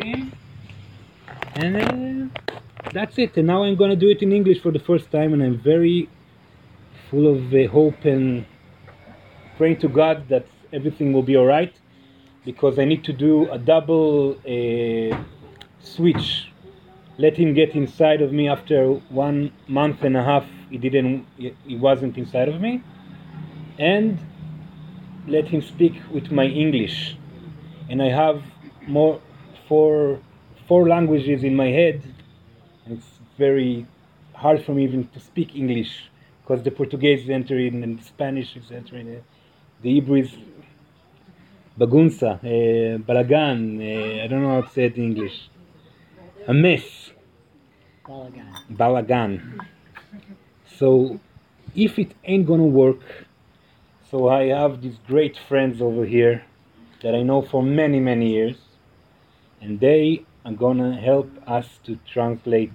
And uh, that's it. And now I'm gonna do it in English for the first time, and I'm very full of uh, hope and praying to God that everything will be alright because I need to do a double uh, switch. Let him get inside of me after one month and a half. He didn't. He wasn't inside of me, and let him speak with my English. And I have more four four languages in my head, and it's very hard for me even to speak English because the Portuguese is entering and the Spanish is entering. uh, The Hebrew is bagunça, uh, balagan. Uh, I don't know how to say it in English. A mess. Balagan. Balagan. So if it ain't gonna work, so I have these great friends over here that I know for many many years, and they are gonna help us to translate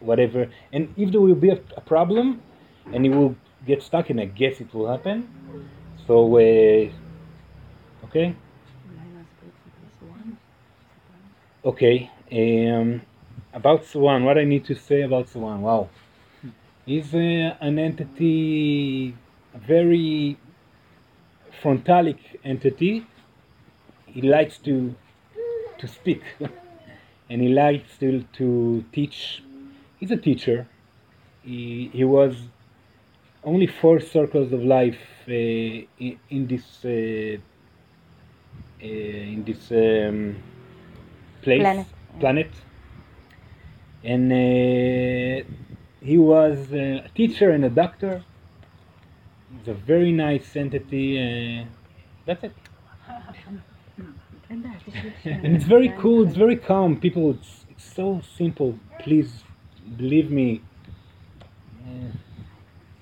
whatever. And if there will be a, a problem, and it will get stuck, and I guess it will happen. So uh, okay, okay. Um, about Suran, what I need to say about Suran? Wow, he's uh, an entity, a very frontalic entity. He likes to to speak, and he liked still to teach. He's a teacher. He he was only four circles of life uh, in, in this uh, uh, in this um, place Planet. planet. and uh, he was a teacher and a doctor. He's a very nice entity. Uh, that's it. and it's very cool. It's very calm. People, it's, it's so simple. Please believe me.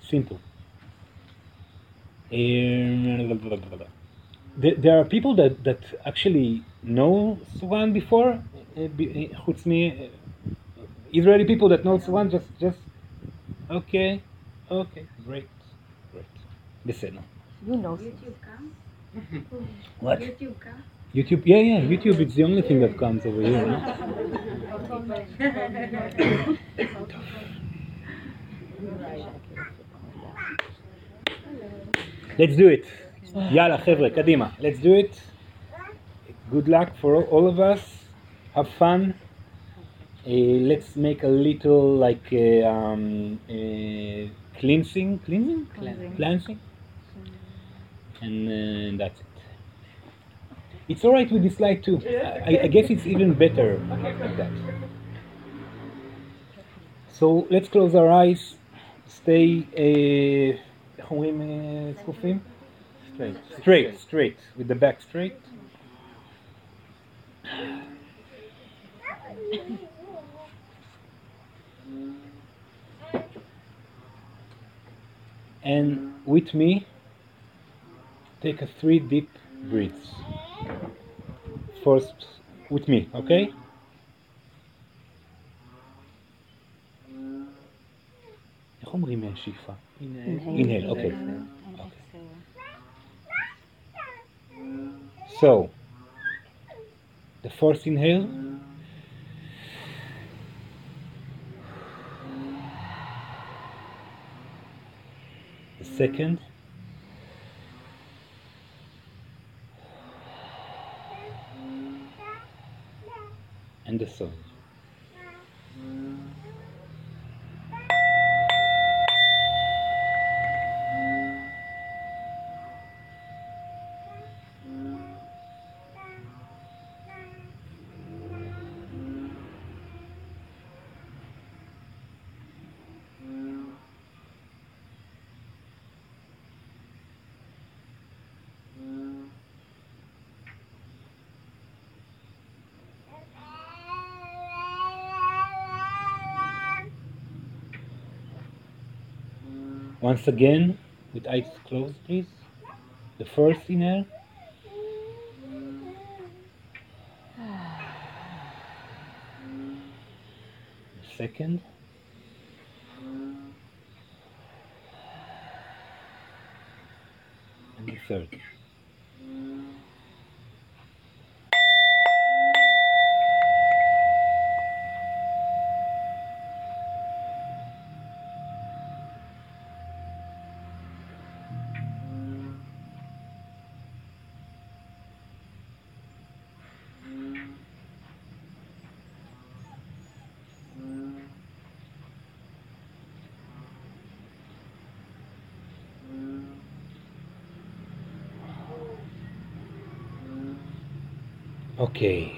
Simple. Um, there are people that, that actually know Suran before, uh, חוץ uh, uh, Israeli people that know Suran just, just, okay, okay, great, great. You know. YouTube what? YouTube YouTube, yeah, yeah, YouTube is the only thing that comes over here. No? Let's do it. יאללה, חבר'ה, קדימה. Let's do it. Good luck for all of us. Have fun. Uh, let's make a little like uh, um, uh, cleansing, cleansing, Cleansing. cleansing, and uh, that's it. It's all right with this light too. I, I guess it's even better like that. So let's close our eyes. Stay. Uh, איך אומרים uh, זקופים? Straight. Straight, straight. With the back straight. And with me, take a three deep breaths. First, with me, okay? איך אומרים אה, שאיפה? Inhale, okay. So, the first inhale. The second. The third. Once again, with eyes closed, please. The first inhale. The second. And the third. Okay.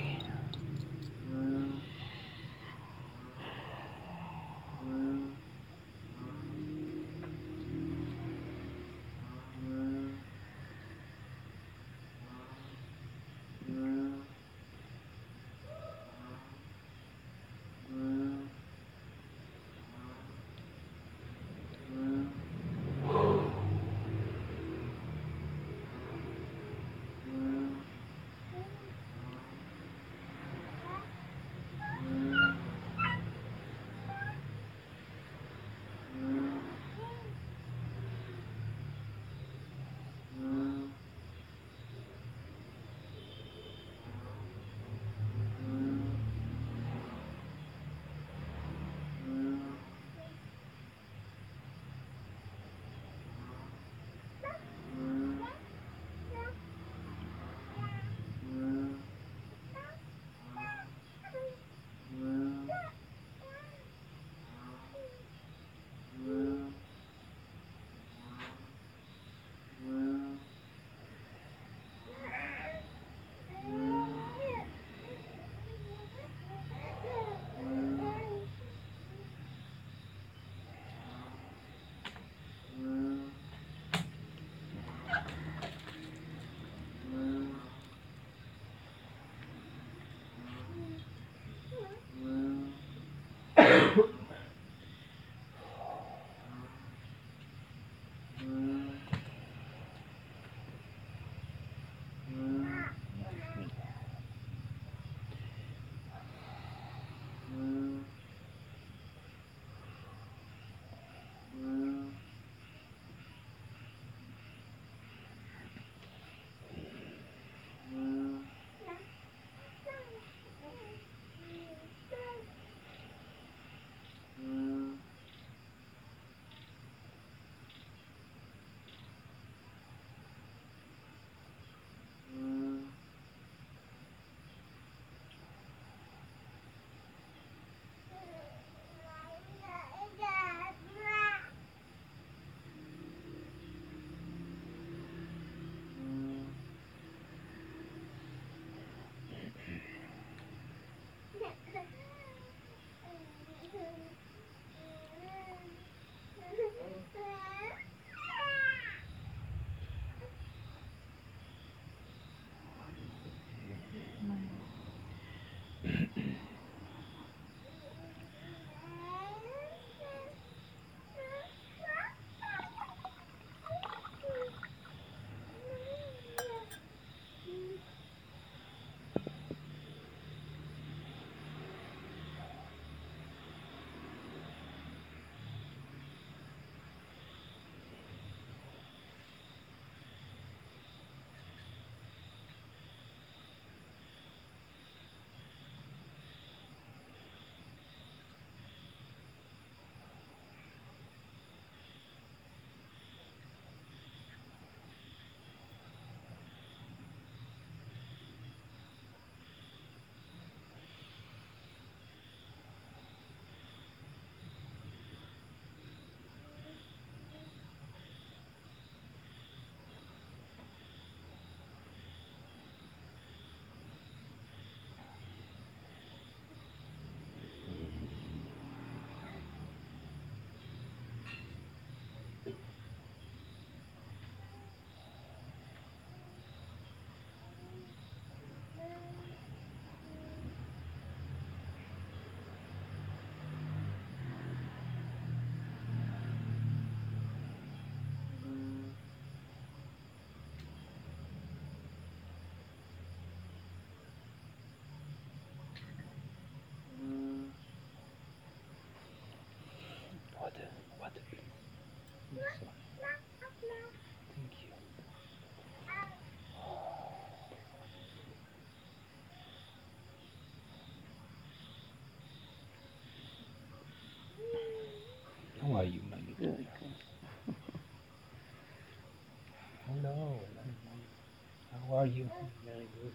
Are you? Very good.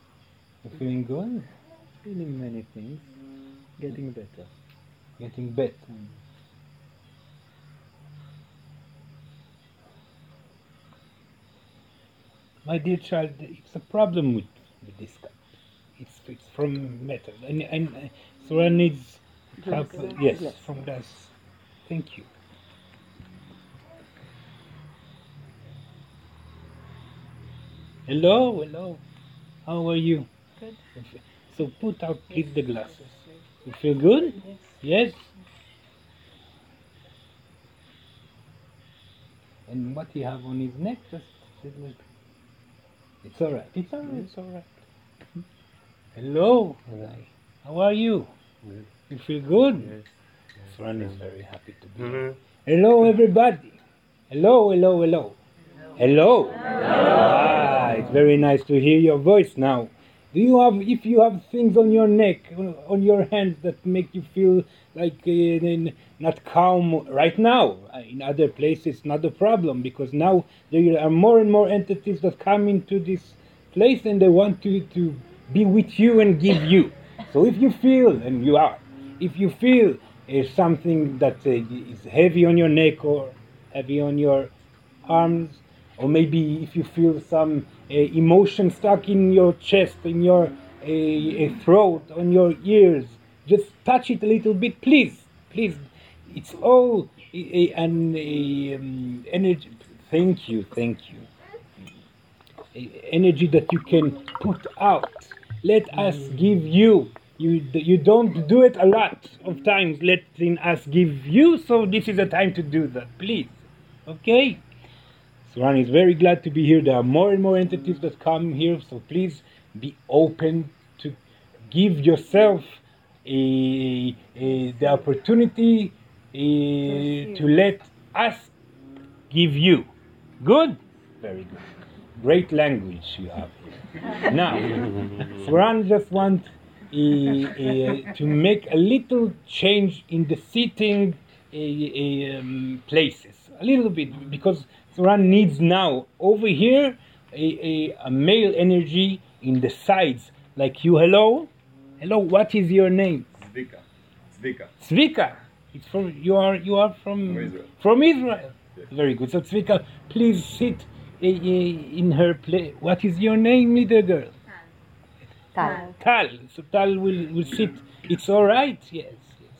You feeling good? Feeling many things. Getting better. Getting better. My dear child, it's a problem with, with this guy. It's it's from metal, and and uh, Suran needs help. Glass. Yes, from glass. Thank you. Hello, hello. How are you? Good. So put out, please, the glasses. You feel good? Yes. And what he have on his neck? Just little. It's all right. It's all right. It's all right. Hello. How are you? Good. You feel good? Yes. Suran is very happy to be here. Mhm. Hello, everybody. Hello, hello, hello. Hello. Ah, it's very nice to hear your voice now. Do you have, if you have things on your neck, on- your hands that make you feel like uh, not calm right now? In other places, not a problem because now there are more and more entities that come into this place and they want to, to be with you and give you. So if you feel, and you are, if you feel uh, something that uh, is heavy on your neck or heavy on your arms, or maybe if you feel some uh, emotion stuck in your chest, in your uh, uh, throat, on your ears, just touch it a little bit, please, please. It's all uh, uh, an um, energy. Thank you, thank you. Energy that you can put out. Let us give you. You you don't do it a lot of times. Letting us give you. So this is a time to do that, please. Okay. Suran is very glad to be here. There are more and more entities that come here, so please be open to give yourself a, a, the opportunity eh, to let us give you. Good? Very good. Great language you have here. Now, Suran just wants to make a little change in the seating eh, eh, um, places. A little bit, because Suran needs now over here a, a, a male energy in the sides. Like you, hello? Hello, what is your name? Zvika. Zvika. Zvika. It's from you are you are from From Israel. From Israel. Yes. Very good. So Zvika, please sit eh, eh, in her place. What is your name, little girl? Tal. Tal. Tal. So Tal will, will sit. It's all right. Yes, yes.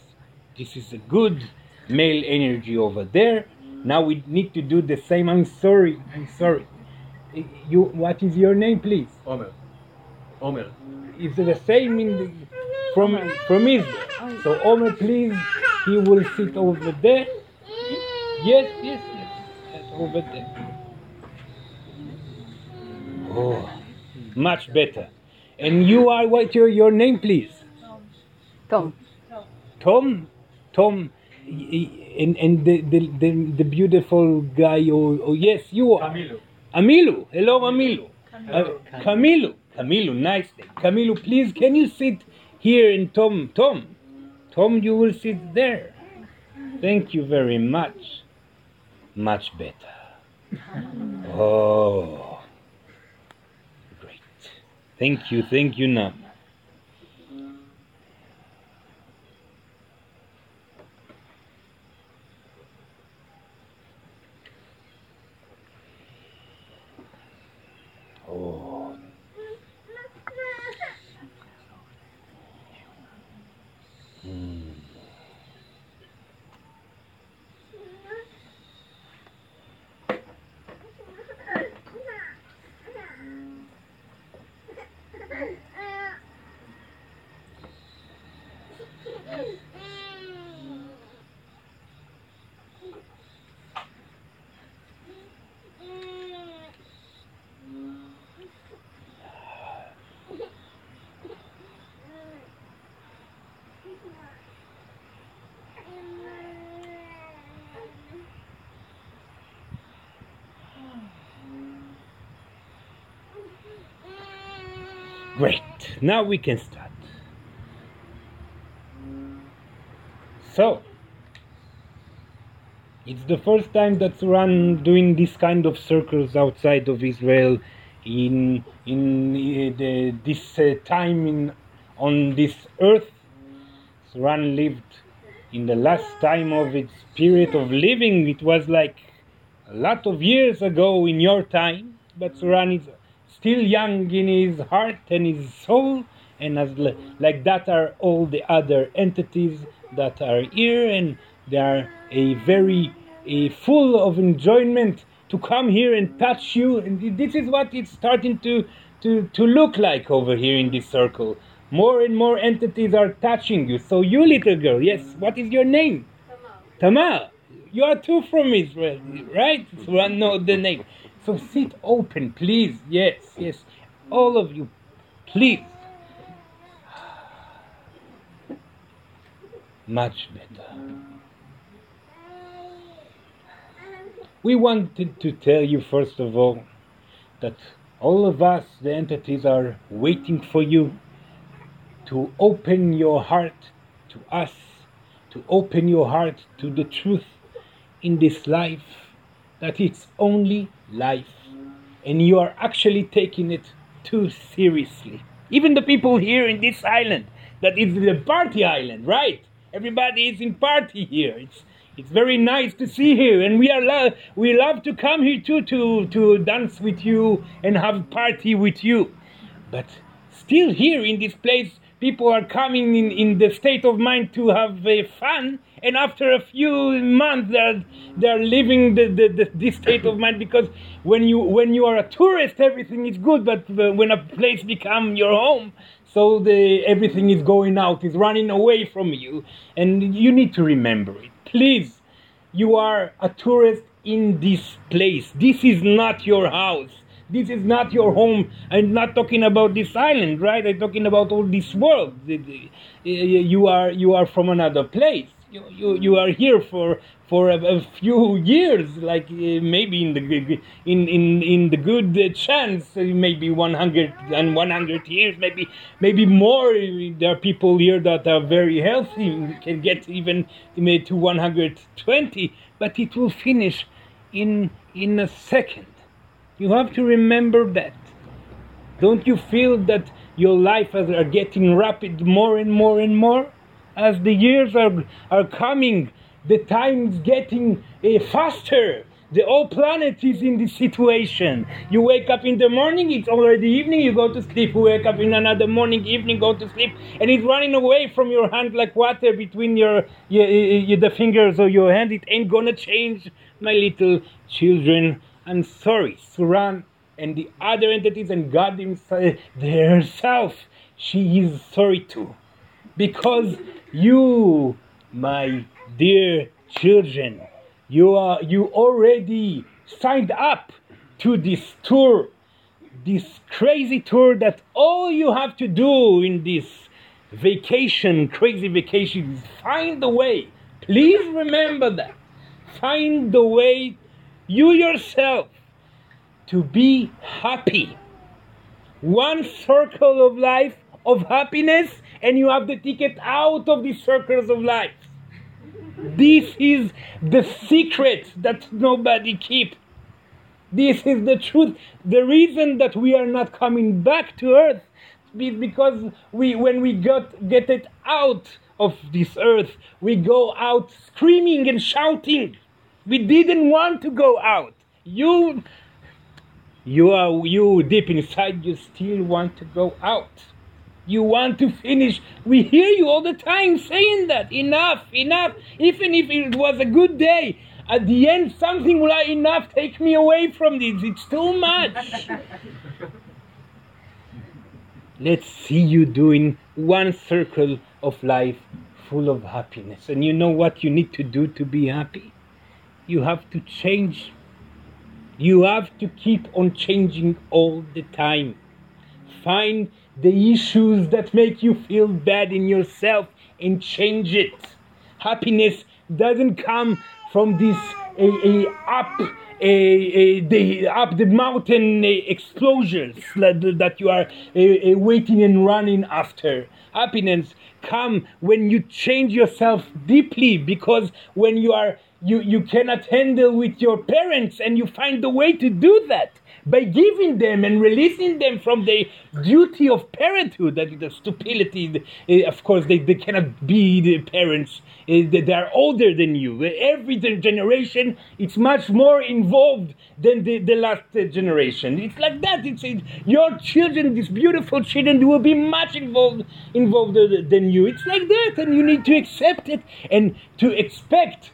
This is a good male energy over there. Now we need to do the same. I'm sorry. I'm sorry. You. What is your name, please? Omer. Omer. Is it the same in the, from from Israel? So Omer, please, he will sit over there. Yes, yes, yes, yes, over there. Oh, much better. And you are what your your name, please? Tom. Tom, Tom, y- y- and and the the the, the beautiful guy. Oh, oh yes, you are. Camilo. Amilu. Hello, Amilu. Uh, Camilo. Camilu, nice name. Camilu, please, can you sit here in Tom? Tom. Tom, you will sit there. Thank you very much. Much better. Oh. Great. Thank you, thank you, Nam. Oh. Hmm. Great. Now we can start. So, it's the first time that Suran doing this kind of circles outside of Israel in in uh, the, this uh, time in on this earth. Suran lived in the last time of its period of living. It was like a lot of years ago in your time, but Suran is still young in his heart and his soul, and as li- like that are all the other entities that are here, and they are a very a full of enjoyment to come here and touch you. And this is what it's starting to to to look like over here in this circle. More and more entities are touching you. So you, little girl, yes, what is your name? Tamar. You are two from Israel, right? So I know the name. So sit open, please. Yes, yes. All of you, please. Much better. We wanted to tell you, first of all, that all of us, the entities, are waiting for you to open your heart to us, to open your heart to the truth in this life, that it's only life, and you are actually taking it too seriously. Even the people here in this island, that is the party island, right? Everybody is in party here. It's it's very nice to see you, and we are lo- we love to come here too to to dance with you and have party with you. But still, here in this place, people are coming in, in the state of mind to have uh, fun, and after a few months, they're they're leaving the, the, the this state of mind because when you when you are a tourist, everything is good, but when a place become your home, so the everything is going out, is running away from you, and you need to remember it. Please, you are a tourist in this place. This is not your house. This is not your home. I'm not talking about this island, right? I'm talking about all this world. You are you are from another place. You, you, you are here for for a, a few years, like uh, maybe in the in in in the good uh, chance, uh, maybe 100 and 100 years, maybe maybe more. There are people here that are very healthy, can get even to 120, but it will finish in in a second. You have to remember that. Don't you feel that your life is- are getting rapid more and more and more? As the years are, are coming, the time is getting uh, faster. The whole planet is in this situation. You wake up in the morning, it's already evening, you go to sleep. You wake up in another morning, evening, go to sleep, and it's running away from your hand like water between your, your, your the fingers of your hand. It ain't gonna change, my little children. Sorry, Suran and the other entities and God himself, herself, she is sorry too. Because you, my dear children, you are you already signed up to this tour, this crazy tour that all you have to do in this vacation, crazy vacation, is find the way. Please remember that. Find the way you yourself to be happy. One circle of life of happiness, and you have the ticket out of the circles of life. This is the secret that nobody keep. This is the truth. The reason that we are not coming back to earth is because we when we got get it out of this earth, we go out screaming and shouting. We didn't want to go out. You you are you deep inside you still want to go out. You want to finish. We hear you all the time saying that enough enough. Even if it was a good day at the end something will ah, enough take me away from this. It's too much. Let's see you doing one circle of life full of happiness. And you know what you need to do to be happy you have to change you have to keep on changing all the time. Find the issues that make you feel bad in yourself and change it. Happiness doesn't come from this a, a up a, the up the mountain explosions that, that you are waiting and running after. happiness come when you change yourself deeply because when you are you, you cannot handle with your parents and you find a way to do that by giving them and releasing them from the duty of parenthood, that the stupidity, uh, of course, they, they cannot be the parents, uh, they are older than you. Every generation, it's much more involved than the, the last uh, generation. It's like that. It's it, your children, these beautiful children, will be much involved involved than you. It's like that, and you need to accept it and to expect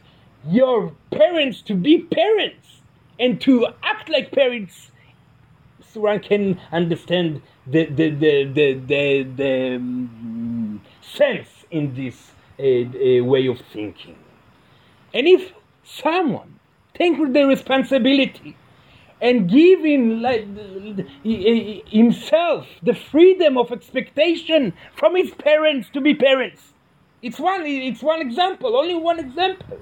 your parents to be parents and to act like parents so one can understand the the the the, the, the um, sense in this uh, uh, way of thinking. And if someone takes the responsibility and giving like, himself the freedom of expectation from his parents to be parents, it's one it's one example, only one example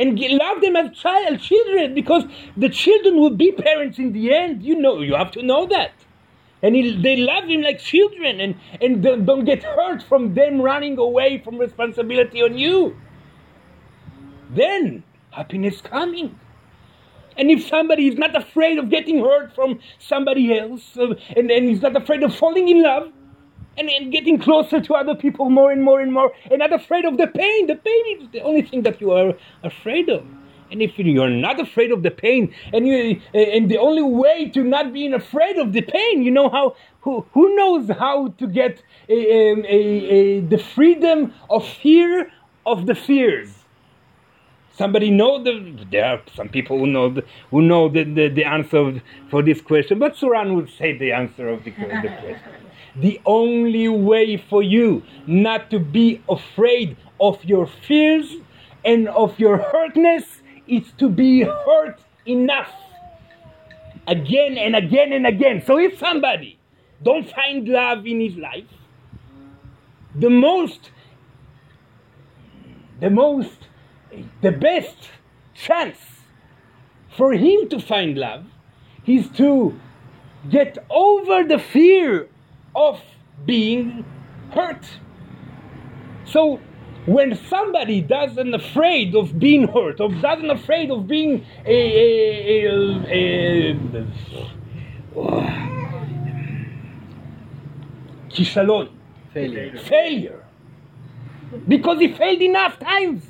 and love them as child children because the children will be parents in the end. You know you have to know that. And he, they love him like children and, and don't, get hurt from them running away from responsibility on you. Then happiness coming. And if somebody is not afraid of getting hurt from somebody else uh, and, and he's not afraid of falling in love and, and getting closer to other people more and more and more and not afraid of the pain. The pain is the only thing that you are afraid of. And if you're not afraid of the pain, and you and the only way to not being afraid of the pain, you know how who who knows how to get a, a, a, the freedom of fear of the fears. Somebody know the there are some people who know the, who know the, the, the answer for this question, but Suran would say the answer of the, the question the only way for you not to be afraid of your fears and of your hurtness is to be hurt enough again and again and again. So if somebody don't find love in his life, the most, the most, the best chance for him to find love is to get over the fear of being hurt. So when somebody doesn't afraid of being hurt, or doesn't afraid of being a, a, a, a, a failure. failure, because he failed enough times.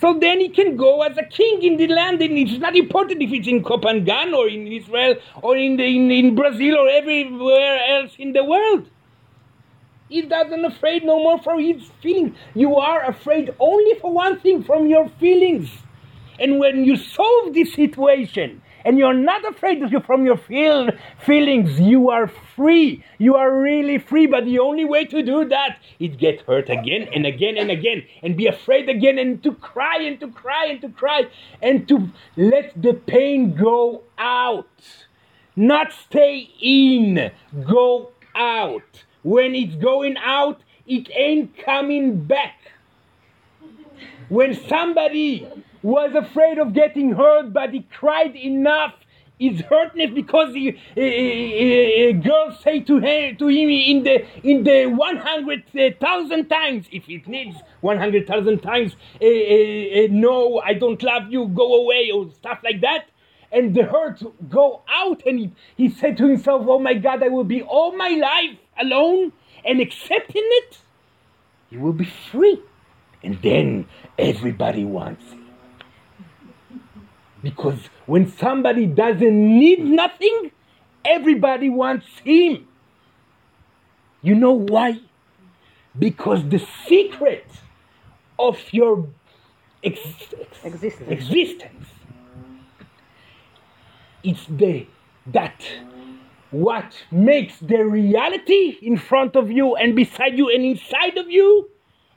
So then he can go as a king in the land, and it's not important if it's in Koh Phangan or in Israel or in, the, in, in Brazil or everywhere else in the world. He doesn't afraid no more for his feelings. You are afraid only for one thing, from your feelings. And when you solve this situation, and you're not afraid from your feel, feelings. You are free. You are really free. But the only way to do that is get hurt again and again and again, and be afraid again, and to cry and to cry and to cry, and to let the pain go out, not stay in. Go out. When it's going out, it ain't coming back. When somebody was afraid of getting hurt, but he cried enough. His hurtness because he, a, girl say to him to him in the in the one hundred thousand times, if it needs one hundred thousand times, eh, eh, eh, no, I don't love you, go away, or stuff like that. And the hurt go out and he, he said to himself oh my god i will be all my life alone and accepting it. You will be free. And then everybody wants it because when somebody doesn't need nothing, everybody wants him. You know why? Because the secret of your ex- Existence. existence is the that what makes the reality in front of you and beside you and inside of you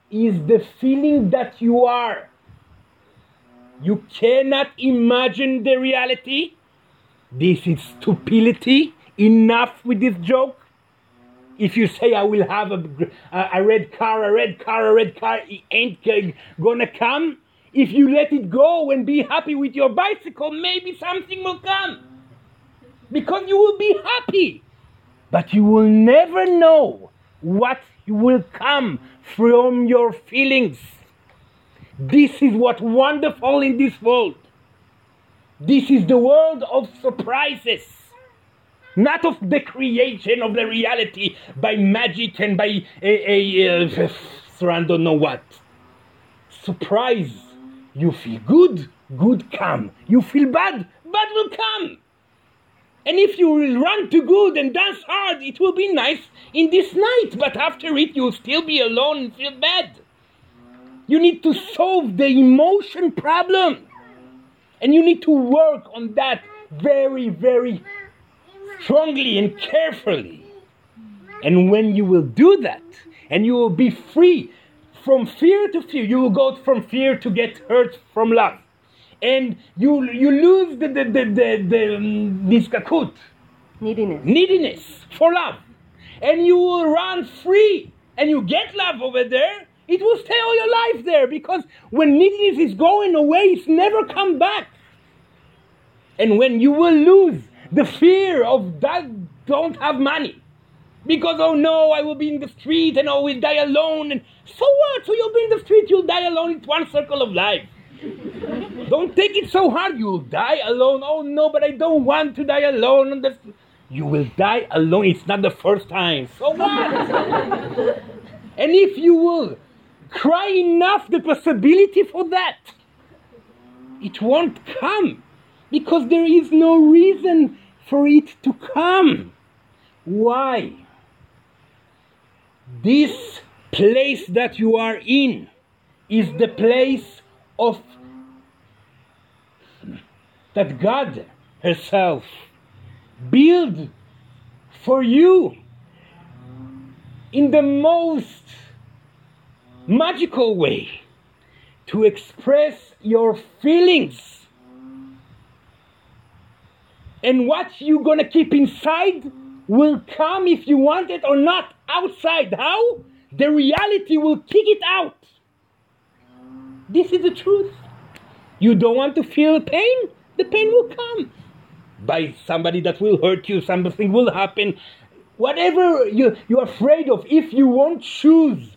is the feeling that you are. You cannot imagine the reality. This is stupidity. Enough with this joke. If you say I will have a, a, red car, a red car, a red car, it ain't gonna come. If you let it go and be happy with your bicycle, maybe something will come. Because you will be happy. But you will never know what will come from your feelings. This is what wonderful in this world. This is the world of surprises, not of the creation of the reality by magic and by a, a, a I don't know what. Surprise. You feel good, good come. You feel bad, bad will come. And if you will run to good and dance hard, it will be nice in this night, but after it, you'll still be alone and feel bad. You need to solve the emotion problem. And you need to work on that very, very strongly and carefully. And when you will do that, and you will be free from fear to fear, you will go from fear to get hurt from love and you you lose the the the the, the um, niskakut, Neediness. neediness for love, and you will run free, and you get love over there. It will stay all your life there because when neediness is going away, it's never come back. And when you will lose the fear of that, don't have money. Because, oh no, I will be in the street and I will die alone. And so what? So you'll be in the street, you'll die alone. It's one circle of life. don't take it so hard. You'll die alone. Oh no, but I don't want to die alone. You will die alone. It's not the first time. So what? and if you will cry enough the possibility for that, it won't come because there is no reason for it to come. Why? This place that you are in is the place of that God herself build for you in the most magical way to express your feelings. And what you're gonna keep inside will come if you want it or not outside. How? The reality will kick it out. This is the truth. You don't want to feel pain? The pain will come. By somebody that will hurt you something will happen. Whatever you, you're afraid of if you won't choose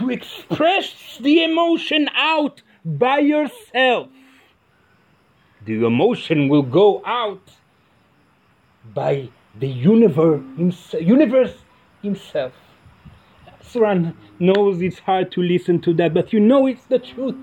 to express the emotion out by yourself the emotion will go out by the universe, universe himself. Suran knows it's hard to listen to that, but you know it's the truth.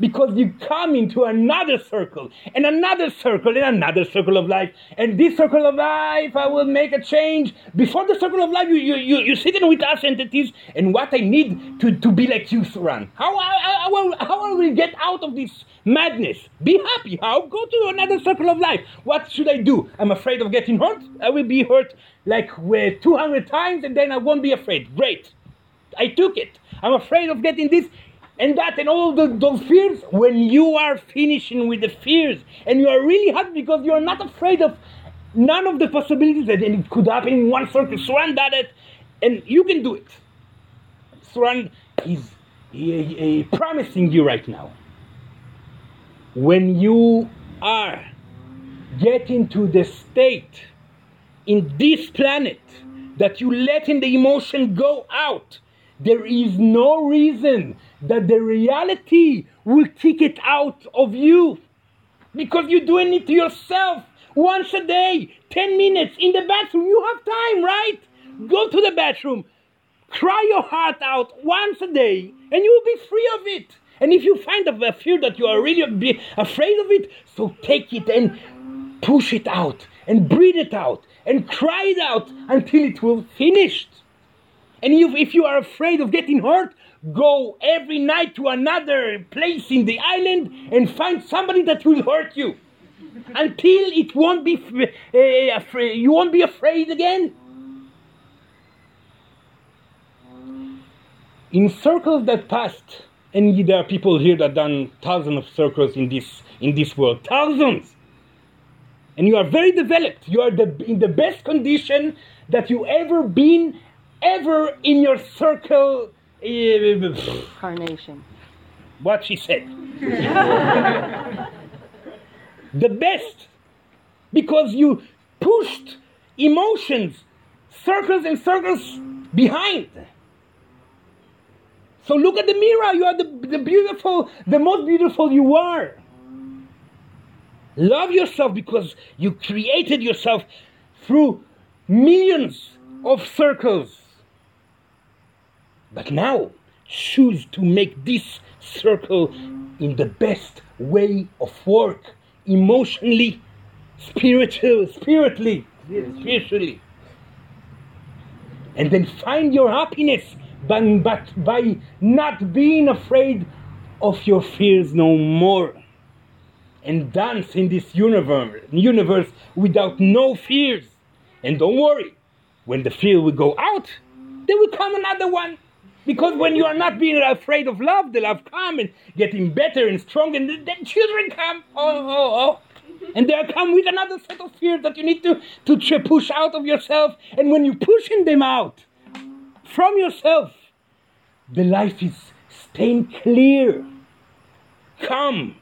Because you come into another circle, and another circle, and another circle of life. And this circle of life, I will make a change. Before the circle of life, you, you, you, you're sitting with us entities, and what I need to, to be like you, Suran. How, how, how, how will we get out of this madness? Be happy. How? Go to another circle of life. What should I do? I'm afraid of getting hurt? I will be hurt like uh, 200 times, and then I won't be afraid. Great. I took it. I'm afraid of getting this and that and all the, those fears. When you are finishing with the fears and you are really happy because you are not afraid of none of the possibilities that it could happen in one circle. Suran did it, and you can do it. Suran is eh, eh, promising you right now. When you are getting to the state in this planet that you letting the emotion go out there is no reason that the reality will kick it out of you. Because you're doing it to yourself. Once a day 10 minutes in the bathroom. You have time right? Go to the bathroom. Cry your heart out once a day and you will be free of it. And if you find a fear that you are really afraid of it so take it and push it out and breathe it out and cry it out until it will finished and if, if you are afraid of getting hurt, go every night to another place in the island and find somebody that will hurt you until it won't be uh, afraid. You won't be afraid again. In circles that passed, and there are people here that done thousands of circles in this in this world, thousands. And you are very developed. You are the, in the best condition that you ever been ever in your circle. uh, Carnation. what she said. the best. Because you pushed emotions, circles and circles behind. So look at the mirror. You are the, the beautiful, the most beautiful you are. Love yourself because you created yourself through millions of circles. But now, choose to make this circle in the best way of work, emotionally, spiritual, spiritually, spiritually. And then find your happiness but, but by not being afraid of your fears no more. And dance in this universe, universe without no fears. And don't worry, when the fear will go out, there will come another one. Because when you are not being afraid of love, the love comes and getting better and strong, and then children come. Oh, oh, oh. And they come with another set of fears that you need to, to push out of yourself. And when you're pushing them out from yourself, the life is staying clear, calm.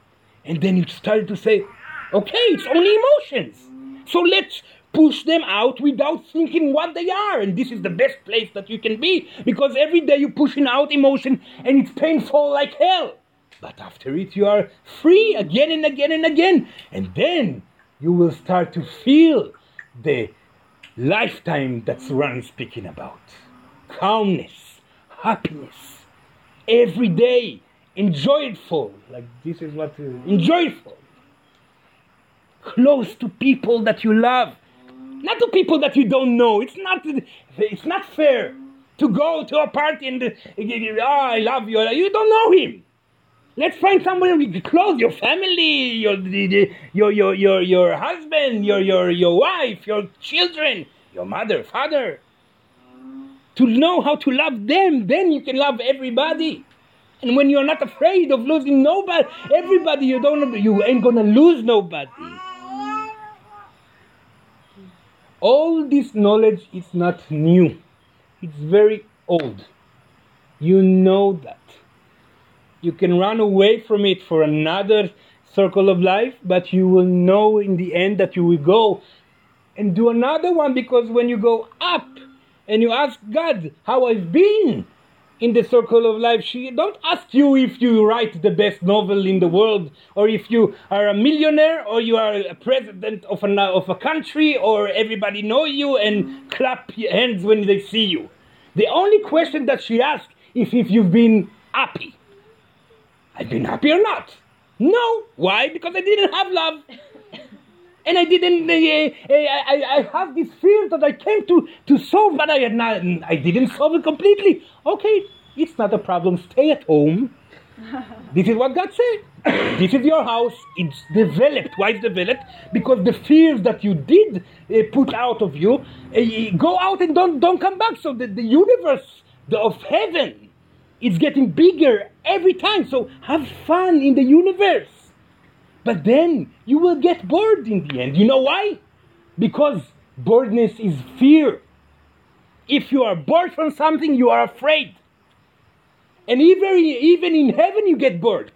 And then you start to say, okay, it's only emotions. So let's push them out without thinking what they are. And this is the best place that you can be because every day you're pushing out emotion and it's painful like hell. But after it, you are free again and again and again. And then you will start to feel the lifetime that Suran is speaking about calmness, happiness, every day, enjoyful. Like this is what enjoyful. Close to people that you love not to people that you don't know. It's not. It's not fair to go to a party and oh, I love you. You don't know him. Let's find someone close, your family, your your your your your husband, your your your wife, your children, your mother, father. To know how to love them, then you can love everybody. And when you're not afraid of losing nobody, everybody, you don't, you ain't gonna lose nobody. All this knowledge is not new, it's very old. You know that. You can run away from it for another circle of life, but you will know in the end that you will go and do another one because when you go up and you ask God how I've been, in the circle of life. She don't ask you if you write the best novel in the world, or if you are a millionaire, or you are a president of a of a country, or everybody know you and clap your hands when they see you. The only question that she asks is if you've been happy. I've been happy or not? No. Why? Because I didn't have love. And I didn't. Uh, I, I have this fear that I came to to solve, but I had not. I didn't solve it completely. Okay, it's not a problem. Stay at home. this is what God said. this is your house. It's developed. Why it's developed? Because the fears that you did uh, put out of you uh, go out and don't don't come back. So the, the universe the, of heaven is getting bigger every time. So have fun in the universe. But then you will get bored in the end. You know why? Because boredness is fear. If you are bored from something, you are afraid. And even, even in heaven, you get bored.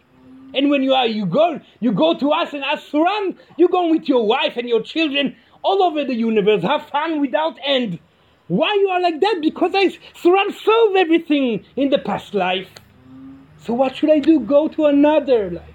And when you are, you go, you go to us and ask Suran, you go with your wife and your children all over the universe, have fun without end. Why you are like that? Because I Suran solved everything in the past life. So what should I do? Go to another life.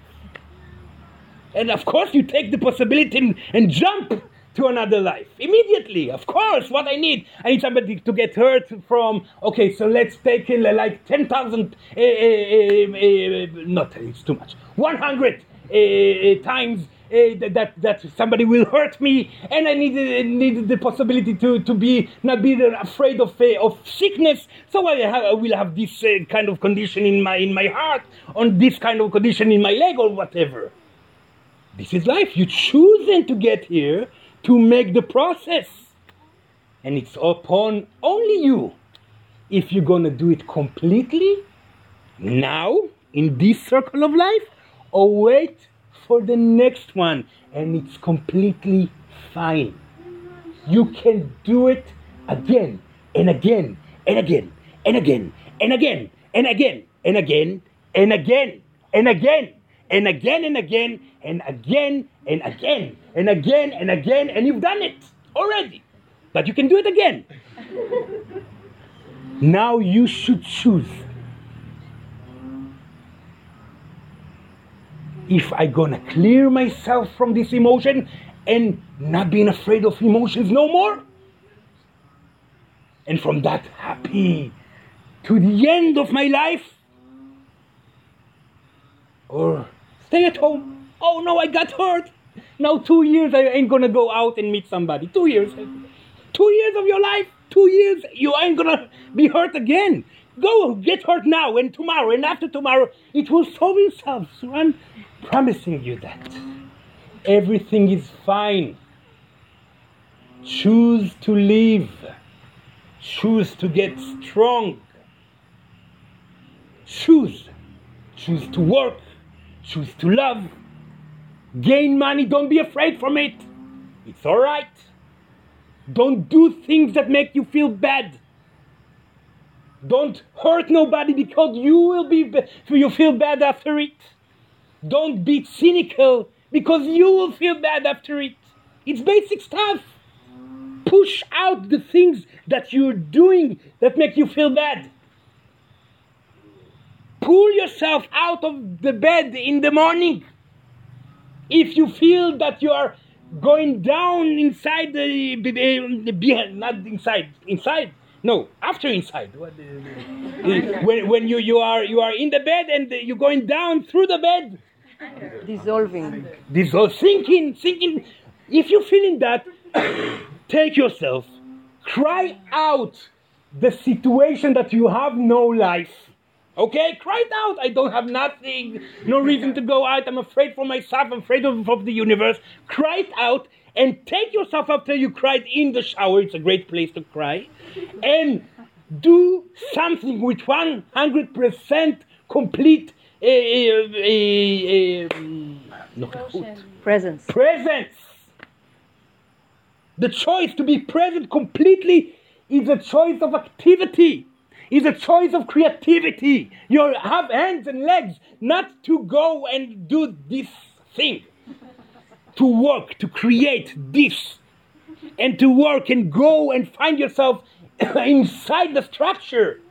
And of course, you take the possibility and, and jump to another life immediately. Of course, what I need, I need somebody to get hurt from. Okay, so let's take in like ten thousand. Uh, uh, uh, not it's too much. One hundred eh, eh, times. Eh, that that somebody will hurt me, and I need need the possibility to, to be not be afraid of of sickness. So I, I will have this kind of condition in my in my heart, on this kind of condition in my leg, or whatever. This is life. You're choosing to get here to make the process. And it's upon only you if you're going to do it completely now in this circle of life or wait for the next one and it's completely fine. You can do it again and again and again and again and again and again and again and again and again and again and again and again and again and again and again and again, and you've done it already. But you can do it again. now you should choose. If I gonna clear myself from this emotion and not being afraid of emotions no more, and from that happy to the end of my life, or stay at home. Oh no, I got hurt. Now two years I ain't gonna go out and meet somebody. Two years. Two years of your life. Two years you ain't gonna be hurt again. Go get hurt now and tomorrow and after tomorrow. It will solve itself. So I'm promising you that. Everything is fine. Choose to live. Choose to get strong. Choose. Choose to work. Choose to love. Gain money. Don't be afraid from it. It's all right. Don't do things that make you feel bad. Don't hurt nobody because you will be you feel bad after it. Don't be cynical because you will feel bad after it. It's basic stuff. Push out the things that you're doing that make you feel bad. Pull yourself out of the bed in the morning. If you feel that you are going down inside the, the not inside, inside. No, after inside. What, when when you, you are you are in the bed and you're going down through the bed. Dissolving. Dissolve, thinking, thinking. If you're feeling that, take yourself, cry out the situation that you have no life. Okay, cry it out. I don't have nothing, no reason to go out. I'm afraid for myself, I'm afraid of, of the universe. Cry it out and take yourself after you cried in the shower. It's a great place to cry. And do something with 100% complete uh, uh, uh, Presence. presence. The choice to be present completely is a choice of activity, is a choice of creativity. You have hands and legs not to go and do this thing, to work, to create this, and to work and go and find yourself inside the structure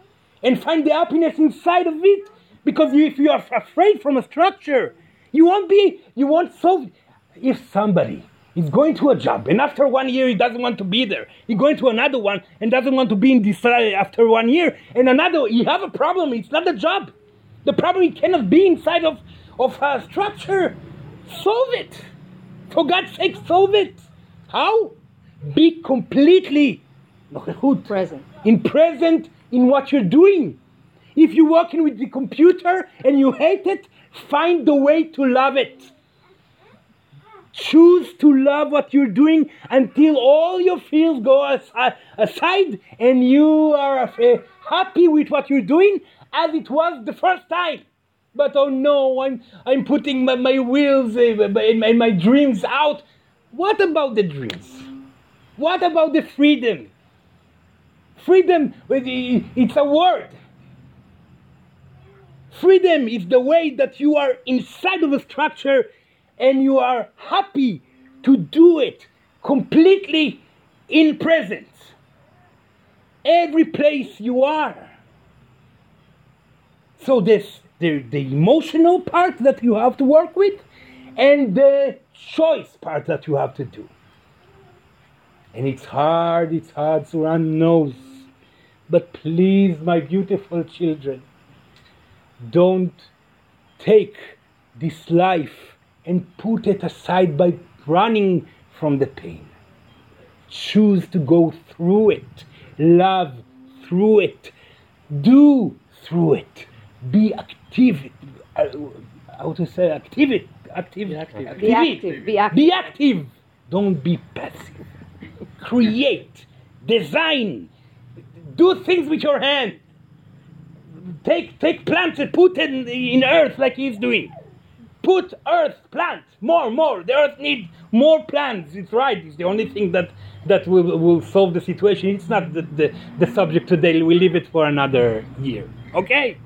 and find the happiness inside of it. Because if you are afraid from a structure, you won't be, you won't solve. If somebody is going to a job and after one year he doesn't want to be there, he's going to another one and doesn't want to be in this after one year, and another, you have a problem. It's not the job. The problem he cannot be inside of, of a structure. Solve it. For God's sake, solve it. How? Be completely Present. in present in what you're doing. If you're working with the computer and you hate it, find the way to love it. Choose to love what you're doing until all your feels go aside and you are uh, happy with what you're doing as it was the first time. But oh no, I'm, I'm putting my, my wheels uh, and my, my dreams out. What about the dreams? What about the freedom? Freedom, it's a word. Freedom is the way that you are inside of a structure and you are happy to do it completely in presence. Every place you are. So this the, the emotional part that you have to work with and the choice part that you have to do. And it's hard, it's hard, Suran knows. But please, my beautiful children, don't take this life and put it aside by running from the pain. Choose to go through it, love through it, do through it, be active. Uh, how to say active? Active. Be active. Be active. Be active. Don't be passive. Create, design, do things with your hand. Take take plants and put it in, in earth like he's doing. Put earth, plants, more, more. The earth needs more plants. It's right. It's the only thing that that will, will solve the situation. It's not the, the, the subject today. We leave it for another year. Okay?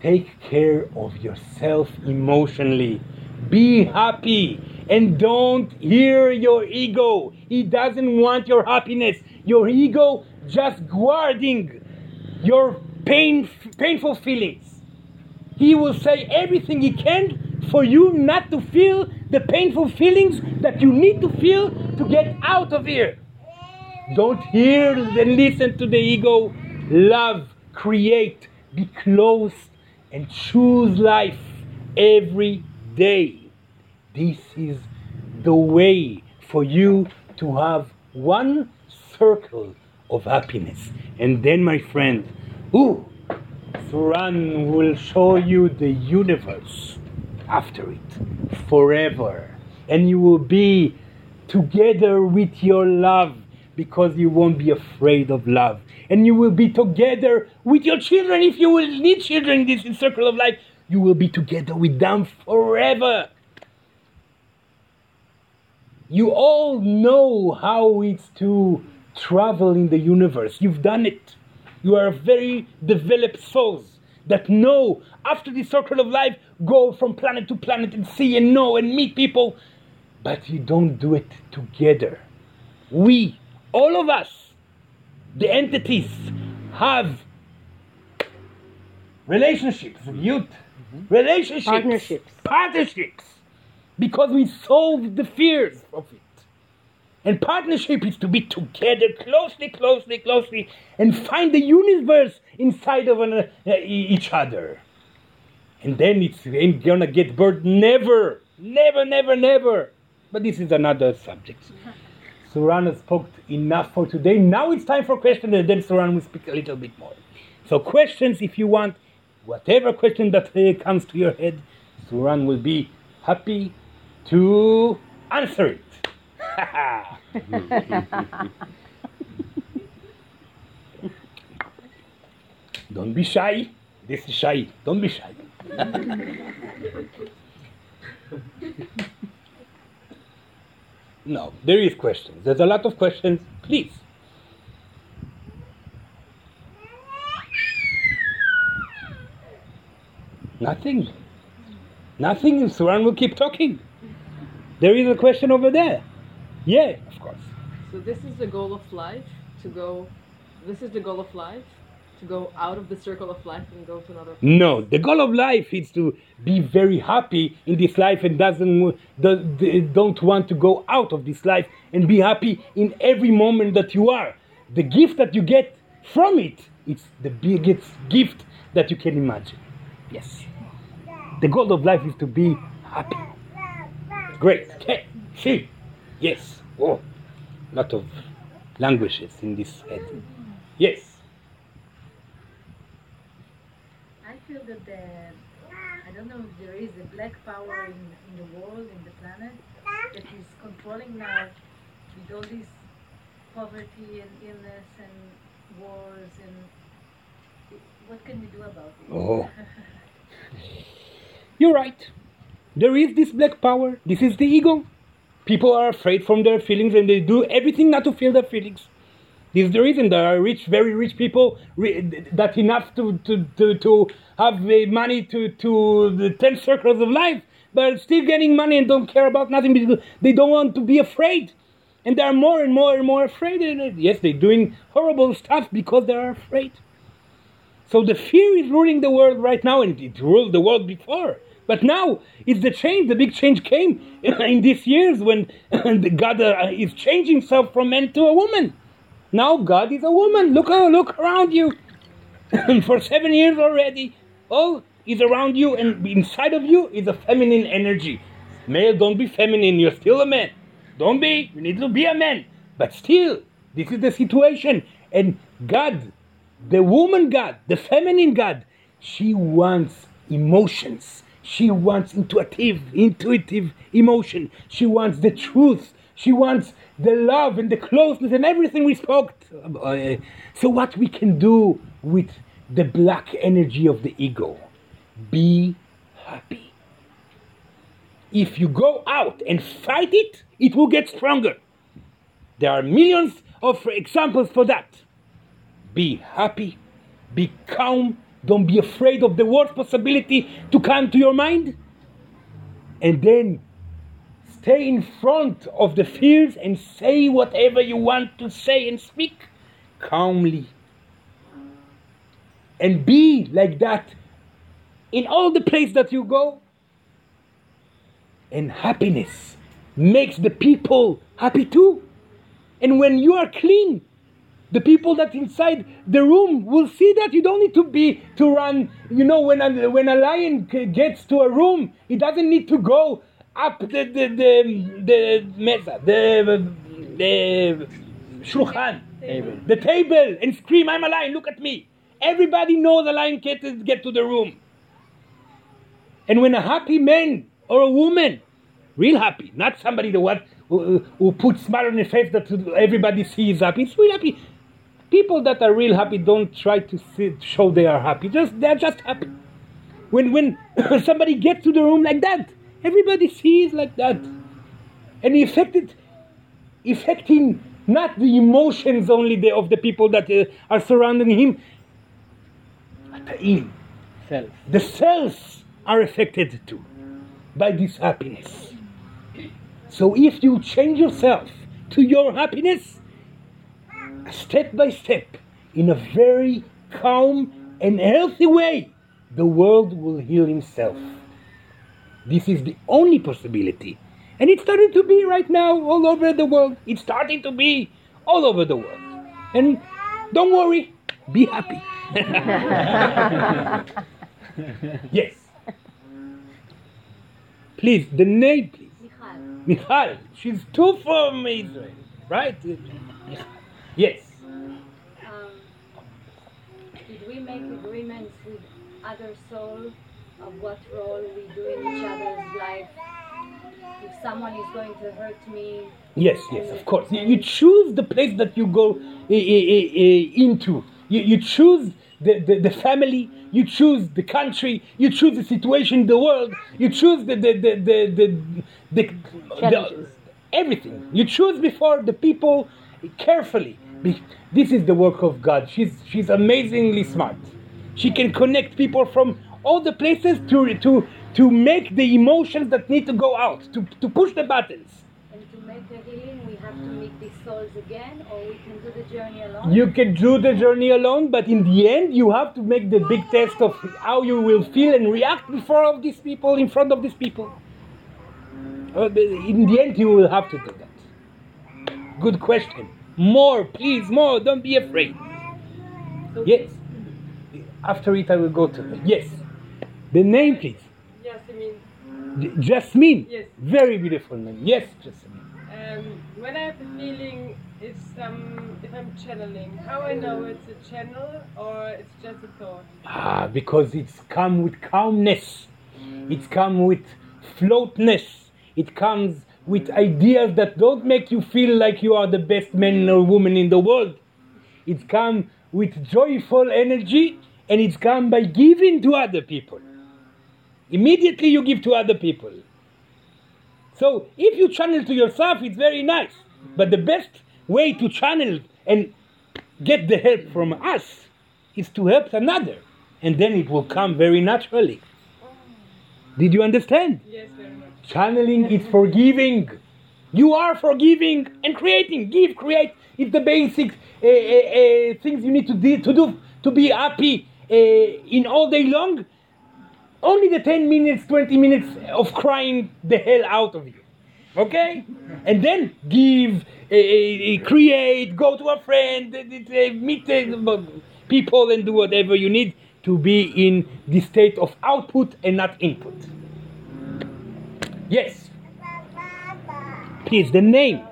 Take care of yourself emotionally. Be happy and don't hear your ego. He doesn't want your happiness. Your ego just guarding your pain, painful feelings. He will say everything he can for you not to feel the painful feelings that you need to feel to get out of here. Don't hear and listen to the ego. Love, create, be close, and choose life every day. This is the way for you to have one circle of happiness. And then, my friend, ooh, Suran will show you the universe after it forever. And you will be together with your love because you won't be afraid of love. And you will be together with your children if you will need children in this circle of life. You will be together with them forever. You all know how it's to travel in the universe. You've done it. You are very developed souls that know after the circle of life go from planet to planet and see and know and meet people. But you don't do it together. We, all of us, the entities, have relationships, youth, mm-hmm. relationships, Partnerships. partnerships, because we solve the fears of it. And partnership is to be together closely, closely, closely, and find the universe inside of an, uh, each other. And then it's ain't gonna get burned. Never, never, never, never. But this is another subject. Suran has spoke enough for today. Now it's time for questions, and then Suran will speak a little bit more. So questions, if you want, whatever question that uh, comes to your head, Suran will be happy to answer it. Don't be shy. This is shy. Don't be shy. no, there is questions. There's a lot of questions. Please. Nothing. Nothing. Suran will keep talking. There is a question over there. Yeah, of course. So this is the goal of life to go. This is the goal of life to go out of the circle of life and go to another. No, the goal of life is to be very happy in this life and doesn't do- do- don't want to go out of this life and be happy in every moment that you are. The gift that you get from it, it's the biggest gift that you can imagine. Yes. The goal of life is to be happy. Great. Okay. See. Yes. Oh, lot of languages in this head. Yes. I feel that the, I don't know if there is a black power in, in the world, in the planet, that is controlling now with all this poverty and illness and wars and what can we do about it? Oh. You're right. There is this black power. This is the ego. People are afraid from their feelings and they do everything not to feel their feelings. This is the reason there are rich, very rich people ri- that enough to, to, to, to have the money to, to the 10 circles of life, but still getting money and don't care about nothing because they don't want to be afraid. And they are more and more and more afraid. And yes, they're doing horrible stuff because they are afraid. So the fear is ruling the world right now, and it ruled the world before. But now it's the change. The big change came in these years when God uh, is changing himself from man to a woman. Now God is a woman. Look, uh, look around you. For seven years already, all is around you, and inside of you is a feminine energy. Male, don't be feminine. You're still a man. Don't be. You need to be a man. But still, this is the situation. And God the woman God, the feminine God, she wants emotions. She wants intuitive, intuitive emotion. She wants the truth. She wants the love and the closeness and everything we spoke. Uh, so what we can do with the black energy of the ego? Be happy. If you go out and fight it, it will get stronger. There are millions of examples for that be happy, be calm, don't be afraid of the worst possibility to come to your mind. And then stay in front of the fears and say whatever you want to say and speak calmly. And be like that in all the place that you go. And happiness makes the people happy too. And when you are clean, the people that inside the room will see that you don't need to be to run. You know, when a, when a lion gets to a room, he doesn't need to go up the the the the mesa, the the shulchan, Table. the table, and scream, "I'm a lion! Look at me!" Everybody knows a lion can't get to the room. And when a happy man or a woman, real happy, not somebody that what who, who puts smile on their face that everybody sees happy, it's real happy. People that are real happy don't try to see, show they are happy. Just they're just happy. When when somebody gets to the room like that, everybody sees like that, and it affected, affecting not the emotions only the, of the people that uh, are surrounding him, Self. The cells are affected too by this happiness. So if you change yourself to your happiness, step by step, in a very calm and healthy way, the world will heal himself. This is the only possibility. And it's starting to be right now all over the world. It's starting to be all over the world. And don't worry, be happy. yes. Please, the name, please. Michal, Michal. She's two from Israel, right? Yes. um, did we make agreements with other souls of what role we do in each other's life? If someone is going to hurt me, Yes, yes, of course. You, choose the place that you go eh, eh, eh, into. You, you choose the, the, the family, you choose the country, you choose the situation in the world, you choose the, the, the, the, the, the, the everything. You choose before the people carefully. This is the work of God. She's, she's amazingly smart. She can connect people from all the places to, to, to make the emotions that need to go out, to, to push the buttons. Make the healing, we have to meet these souls again, or we can do the journey alone. You can do the journey alone, but in the end, you have to make the big test of how you will feel and react before of these people, in front of these people. Uh, in the end, you will have to do that. Good question. More, please, more. Don't be afraid. So Yes. After it, I will go to yes. The name, please. Yes, I mean, J- Jasmine. Yes. Very beautiful name. Yes, Jasmine. Um, when I have a feeling, um, if I'm channeling, how I know it's a channel or it's just a thought. Ah, because it's come with calmness. It's come with floatness. It comes with ideas that don't make you feel like you are the best man or woman in the world. It's come with joyful energy and it's come by giving to other people. Immediately you give to other people. So if you channel to yourself, it's very nice. But the best way to channel and get the help from us is to help another. And then it will come very naturally. Did you understand? Yes, very much. Channeling is forgiving. You are forgiving and creating. Give, create. It's the basic uh, uh, uh, things you need to do, to do to be happy uh, in all day long. Only the 10 minutes, 20 minutes of crying the hell out of you. Okay? And then give, uh, create, go to a friend, uh, meet people and do whatever you need to be in the state of output and not input. Yes. Please, the name.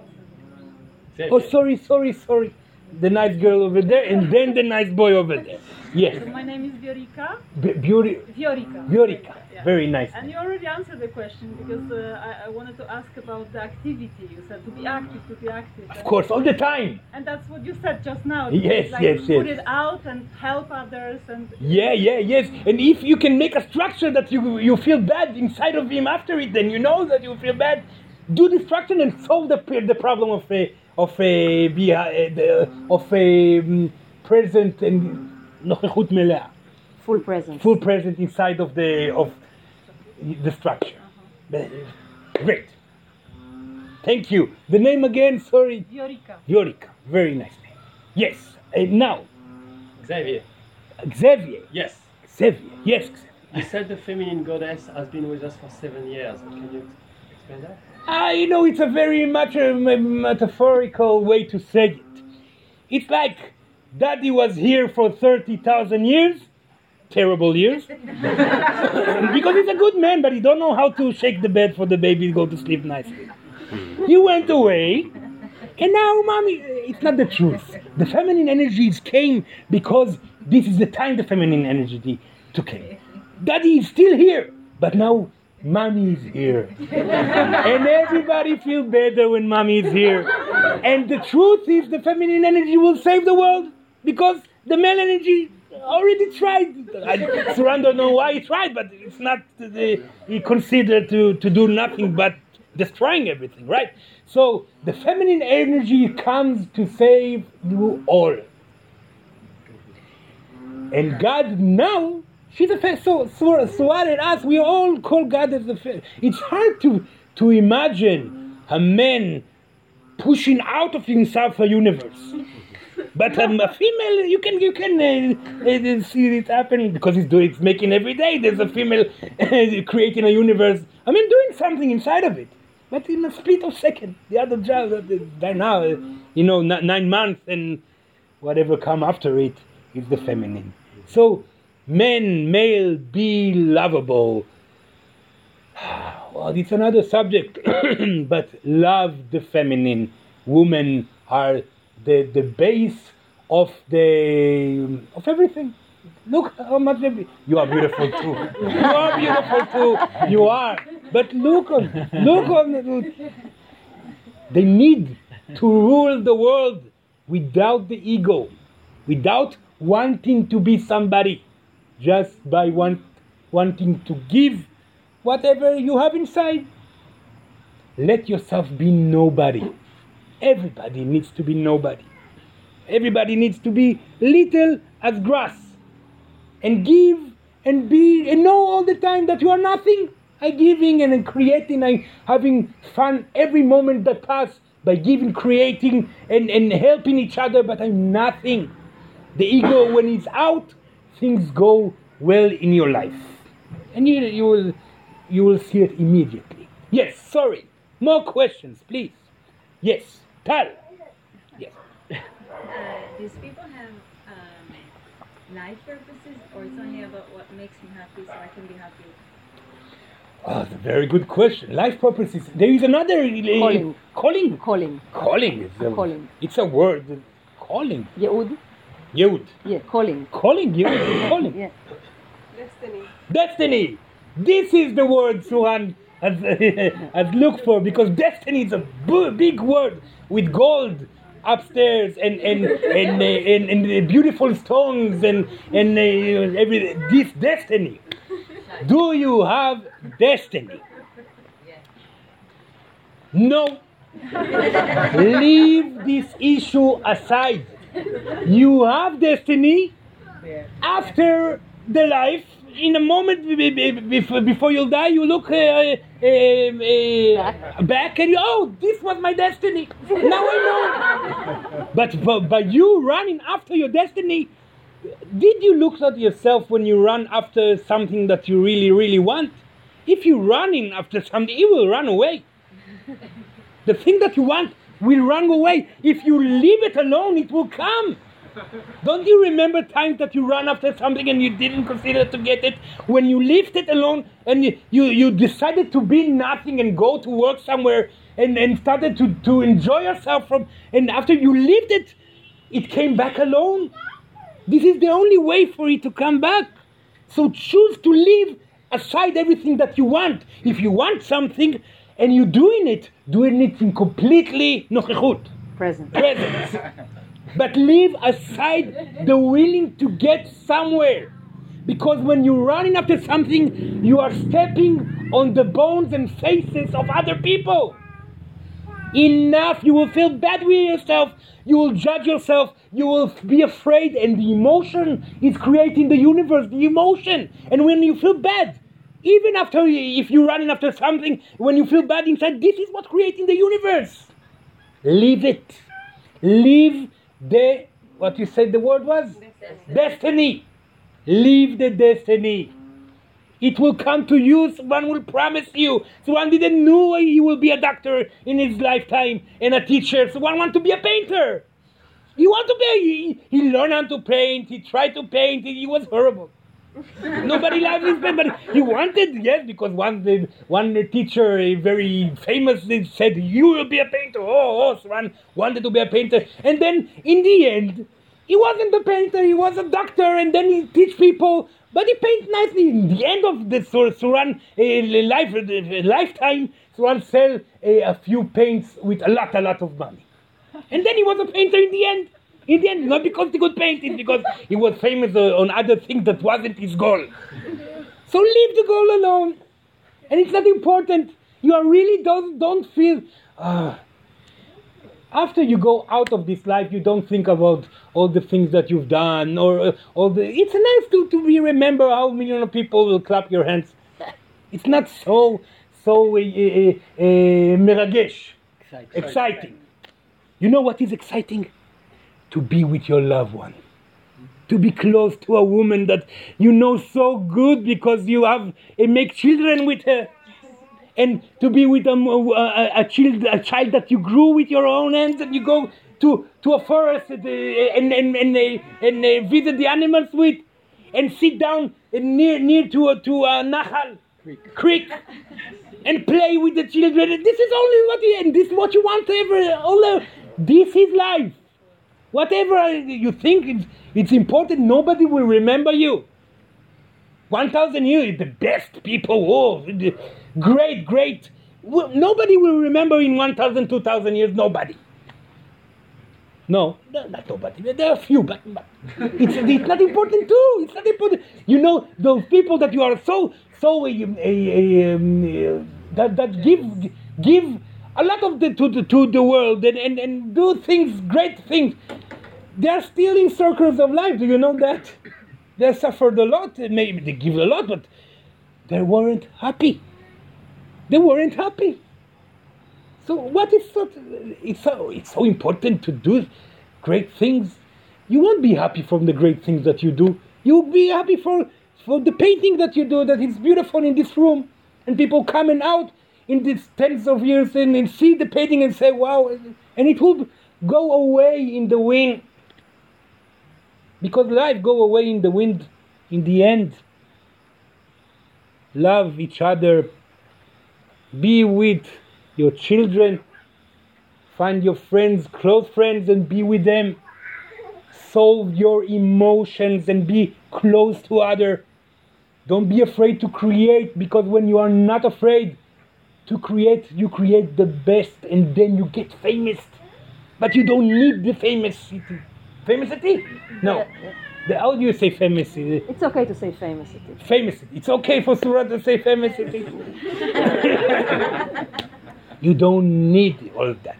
Oh, sorry, sorry, sorry. The nice girl over there, and then the nice boy over there. Yes. My name is Viorica. B- Viorica. Viorica. Yeah. Very nice. And you already answered the question because uh, I, I wanted to ask about the activity. You said to be active, to be active. Of course, all the time. And that's what you said just now. Yes, like yes, Put it out and help others and. Yeah, yeah, yes. And if you can make a structure that you you feel bad inside of him after it, then you know that you feel bad. Do the structure and solve the the problem of a of a be a, of a um, present and נוכחות מלאה. Full presence. full present inside of the of the structure. Great. Thank you. The name again, sorry, Viorica. Viorica. Very nice name. Yes. And now, Xavier, Xavier. yes. Xavier. Yes. Xavier. You said the feminine goddess has been with us for seven years. Can you I know it's a very much a m- metaphorical way to say it. It's like daddy was here for 30,000 years, terrible years, because he's a good man, but he don't know how to shake the bed for the baby to go to sleep nicely. He went away, and now mommy, it's not the truth. The feminine energies came because this is the time the feminine energy to came. Daddy is still here, but now mommy is here. and everybody feel better when mommy is here. And the truth is the feminine energy will save the world because the male energy already tried. I, Suran don't know why he tried, but it's not the, he considered to, to do nothing but destroying everything, right? So the feminine energy comes to save you all. And God now, she's a fe- so so what and us, we all call God as a fe- It's hard to to imagine a man pushing out of himself a universe. But um, a female, you can you can uh, uh, see it happen because it's doing it's making every day. There's a female uh, creating a universe. I mean, doing something inside of it, but in a split of second. The other job, uh, by now, uh, you know, n- nine months and whatever come after it is the feminine. So, men, male, be lovable. Well, it's another subject, but love the feminine. Women are the the base of the of everything. Look how much you are beautiful too. You are beautiful too. You are. But look on, look on. They need to rule the world without the ego, without wanting to be somebody, just by want, wanting to give whatever you have inside. Let yourself be nobody. Everybody needs to be nobody. Everybody needs to be little as grass and give and be and know all the time that you are nothing. I giving and creating, I having fun every moment that pass by giving, creating and, and helping each other, but I'm nothing. The ego when it's out, things go well in your life. And you, you will you will see it immediately. Yes, sorry. More questions, please. Yes, Tal. Yes. Uh, these people have um, life purposes, or it's only about what makes me happy, so I can be happy. Oh, that's a very good question. Life purposes. There is another uh, Calling. Calling. Calling. Calling is a, Calling. It's a word. Calling. Yeud. Yehud. Yeah, calling. Calling. Yehud. Calling. Yeah. Destiny. Destiny. This is the word Suran has, has looked for because destiny is a big word with gold upstairs and and and, uh, and, and uh, beautiful stones and and uh, every this destiny. Do you have destiny? No. Leave this issue aside. You have destiny after the life. In a moment be- be- be- before you die, you look uh, uh, uh, back and you, oh, this was my destiny. Now I know. But, but but you running after your destiny, did you look at yourself when you run after something that you really really want? If you're running after something, it will run away. The thing that you want will run away. If you leave it alone, it will come. Don't you remember times that you ran after something and you didn't consider to get it? When you left it alone and you, you, you decided to be nothing and go to work somewhere and, and started to, to enjoy yourself from and after you left it, it came back alone. This is the only way for it to come back. So choose to leave aside everything that you want. If you want something and you're doing it, doing it in completely nochechut Present. presence. But leave aside the willing to get somewhere. Because when you're running after something, you are stepping on the bones and faces of other people. Enough. You will feel bad with yourself. You will judge yourself. You will be afraid. And the emotion is creating the universe, the emotion. And when you feel bad, even after, if you're running after something, when you feel bad inside, this is what's creating the universe. Leave it. Leave the what you said the word was destiny. Leave the destiny. It will come to you. One will promise you. Suran didn't know he will be a doctor in his lifetime and a teacher. Suran want to be a painter. He want to be. He, he learned how to paint. He tried to paint. He was horrible. Nobody liked his paint, but he wanted yes because one the, one teacher, a very famous, said you will be a painter. Oh, oh, so wanted to be a painter, and then in the end, he wasn't a painter. He was a doctor, and then he teach people. But he paint nicely. In the end of the Sur- Suran uh, life, uh, lifetime, Suran sell uh, a few paints with a lot, a lot of money. And then he was a painter in the end. In the end, not because he could paint, it's because he was famous uh, on other things that wasn't his goal. So leave the goal alone. And it's not important. You are really don't, don't feel. ah. after you go out of this life, you don't think about all the things that you've done or uh, all the. It's nice to, to be remember how million of people will clap your hands. It's not so so uh, uh, uh, meragesh, Exciting. exciting. You know what is exciting? To be with your loved one. To be close to a woman that you know so good because you have uh, make children with her. And to be with a, a, a, child, a child that you grew with your own hands and you go to, to a forest and, uh, and, and, and, uh, and uh, visit the animals with and sit down near, near to a, to a nahal, creek, and play with the children. This is only what you, and this is what you want ever. All the, this is life. Whatever you think it's, it's important, nobody will remember you. 1,000 years, the best people, oh, great, great. Nobody will remember in 1,000, 2,000 years, nobody. No, no, not nobody. There are a few, but, but it's, it's not important too. It's not important. You know, those people that you are so, so, uh, uh, uh, that, that give, give a lot of the, to, the, to the world and, and, and do things, great things. They are still in circles of life. Do you know that? They suffered a lot. Maybe they give a lot, but they weren't happy. They weren't happy. So what is so? It's so it's so important to do great things. You won't be happy from the great things that you do. You'll be happy for for the painting that you do. That is beautiful in this room, and people coming out in these tens of years and, and see the painting and say, "Wow!" And it will go away in the wind because life go away in the wind in the end. Love each other. Be with your children. Find your friends close friends and be with them. Solve your emotions and be close to other. Don't be afraid to create because when you are not afraid to create you create the best and then you get famous. But you don't need the famous Famousity? No. The, how do you say famousity? It's okay to say famous. it is. Famous. It's okay for Suran to say famousity. you don't need all that.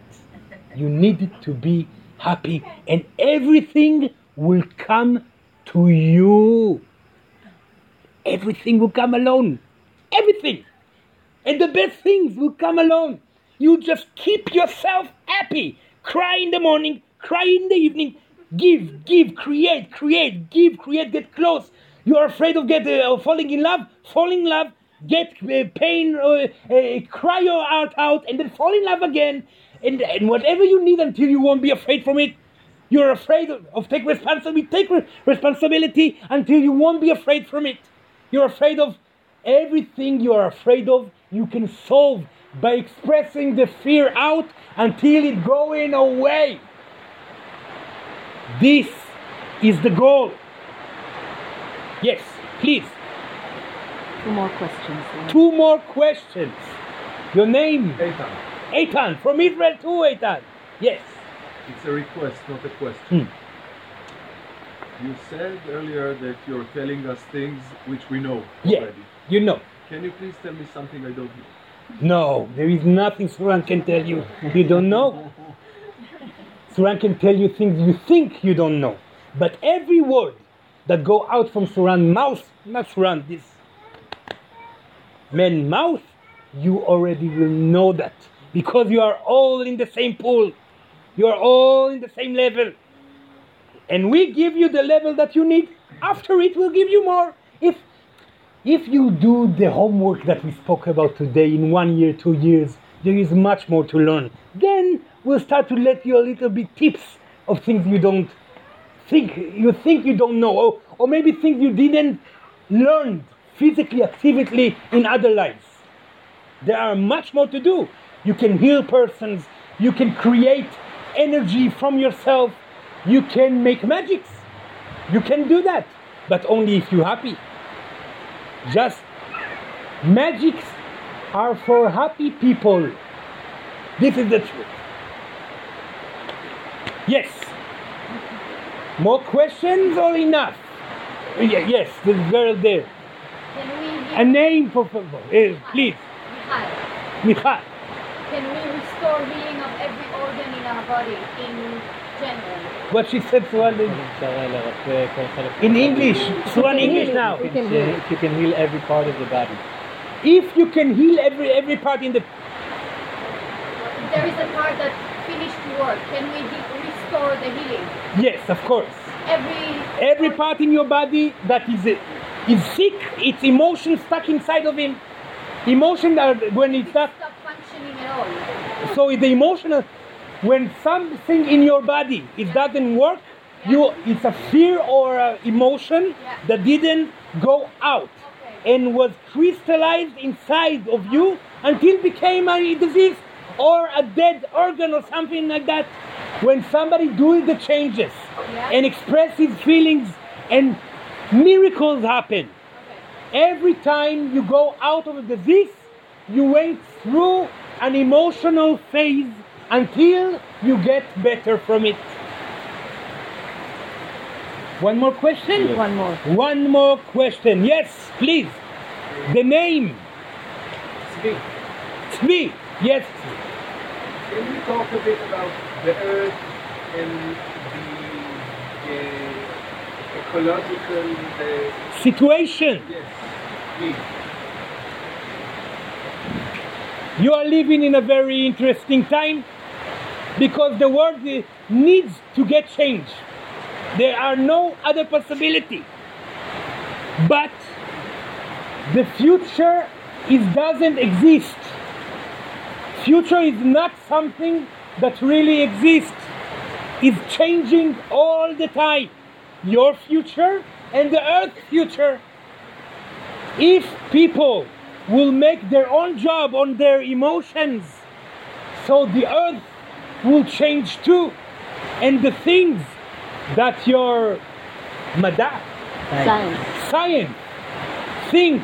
You need to be happy, and everything will come to you. Everything will come alone. Everything. And the best things will come alone. You just keep yourself happy. Cry in the morning, cry in the evening, Give, give, create, create, give, create, get close. You are afraid of get uh, of falling in love, fall in love, get uh, pain, uh, uh, cry your heart out, and then fall in love again, and, and whatever you need until you won't be afraid from it. You're afraid of, of take responsibility, take re- responsibility until you won't be afraid from it. You're afraid of everything you are afraid of. You can solve by expressing the fear out until it going away. This is the goal. Yes, please. Two more questions. yeah. Two more questions. Your name? Eitan, Eitan, from Israel too, Eitan. Yes. it's a request, not a question. Hmm. You said earlier that you're telling us things which we know Yeah. already. You know. Can you please tell me something I don't know? No, there is nothing Suran can tell you you don't know. Suran can tell you things you think you don't know. But every word that go out from Suran mouth, not Suran, this man mouth, you already will know that. Because you are all in the same pool. You are all in the same level. And we give you the level that you need. After it, we'll give you more. If if you do the homework that we spoke about today in one year, two years, there is much more to learn. Then we'll start to let you a little bit tips of things you don't think you think you don't know, or, or maybe things you didn't learn physically, actively in other lives. There are much more to do. You can heal persons, you can create energy from yourself, you can make magics. You can do that, but only if you're happy. Just magics are for happy people. This is the truth. Yes. More questions or enough? Yeah, yes, the girl there. A name for football, uh, eh, please. Michal. Can we restore healing of every organ in our body in general? What she said, Suran. In English, Suran English now. If you, can, if you can heal every part of the body. If you can heal every every part in the. If there is a part that finished work. Can we? Restore the healing? yes, of course. Every Every part in your body that is is sick, it's emotion stuck inside of him. Emotion are when it's not stop functioning at all. so the emotional when something in your body it doesn't work, you it's a fear or a emotion that didn't go out and was crystallized inside of you until became a disease or a dead organ or something like that. When somebody doing the changes and express his feelings and miracles happen. Every time you go out of a disease, you went through an emotional phase until you get better from it. One more question? One more. One more question. Yes, please. The name. Tzvi. Yes. Can we talk a bit about the earth and the uh, ecological uh, Situation. yes, please. You are living in a very interesting time because the world needs to get changed. There are no other possibility. But the future is doesn't exist. Future is not something that really exists. It's changing all the time. Your future and the earth's future if people will make their own job on their emotions, so the earth will change too. And the things that your mada, Science. science, think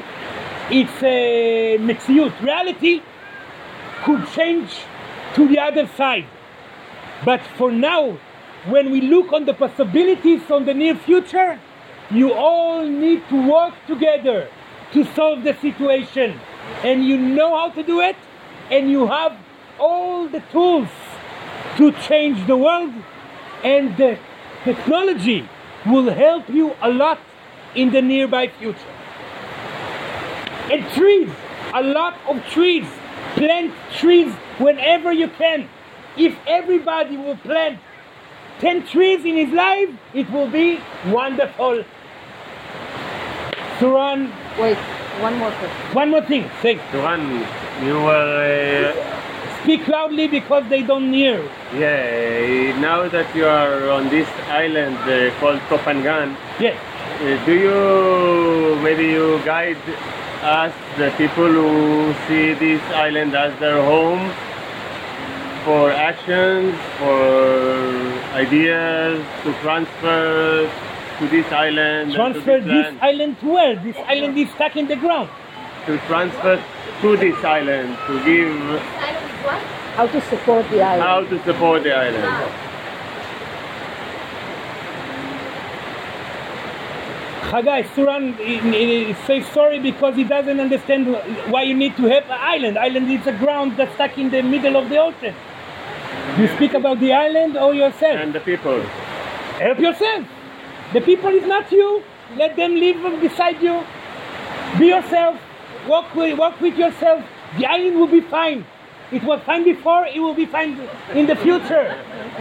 it's a metziut, reality, could change to the other side. But for now, when we look on the possibilities on the near future, you all need to work together to solve the situation. And you know how to do it, and you have all the tools to change the world, and the technology will help you a lot in the nearby future. And trees, a lot of trees. Plant trees whenever you can. If everybody will plant 10 trees in his life, it will be wonderful. Suran, Wait, one more question. one more thing. Thank Suran, you were, Speak loudly because they don't hear. uh, yeah, now that you are on this island uh, called Ko Pangan, Yes. uh, do you, maybe you guide us, the people who see this island as their home, for actions, for ideas to transfer to this island, and to Transfer this this island to where? This island is stuck in the ground. to transfer to this island, to give Silent what? How to support the island? how to support the island. Chagai, Suran says sorry because he doesn't understand why you need to help an island. Island is a ground that's stuck in the middle of the ocean. You speak about the island or yourself? And the people. Help yourself. The people is not you. Let them live beside you. Be yourself. Walk with, walk with yourself. The island will be fine. It was fine before. It will be fine in the future.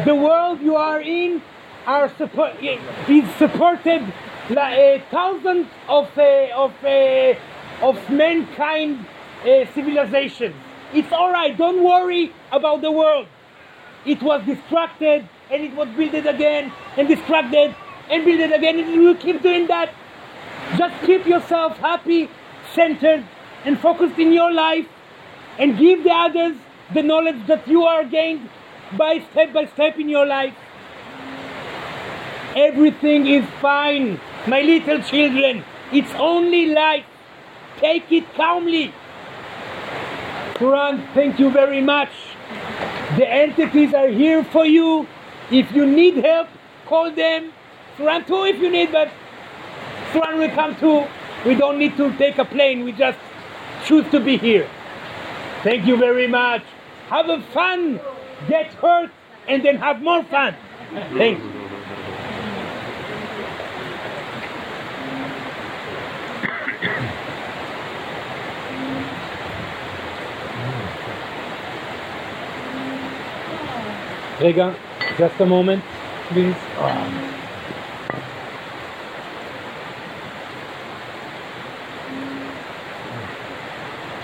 The world you are in are support is supported la- uh, thousands of uh, of uh, of mankind uh, civilizations. It's all right. Don't worry about the world. It was distracted and it was built again and distracted and built again and you keep doing that. Just keep yourself happy, centered, and focused in your life and give the others the knowledge that you are gained by step by step in your life. Everything is fine, my little children. It's only life. Take it calmly. Suran, thank you very much. The entities are here for you. If you need help, call them. Suran too if you need, but Suran will come too. We don't need to take a plane. We just choose to be here. Thank you very much. Have a fun. Get hurt and then have more fun. Thanks. רגע, just a moment, please.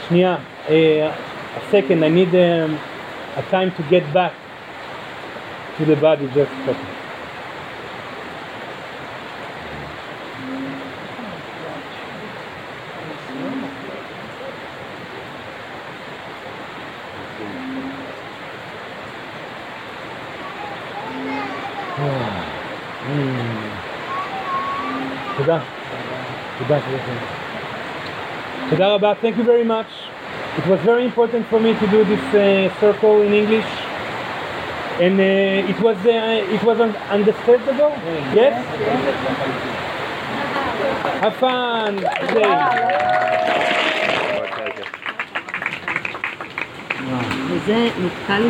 שנייה, uh, a second, I need um, a time to get back to the body, just a second. תודה רבה. Thank you very much. It was very important for me to do this uh, circle in English. And uh, it was uh, it was un- understandable. Yes. Have fun. Today. וזה נתקע לי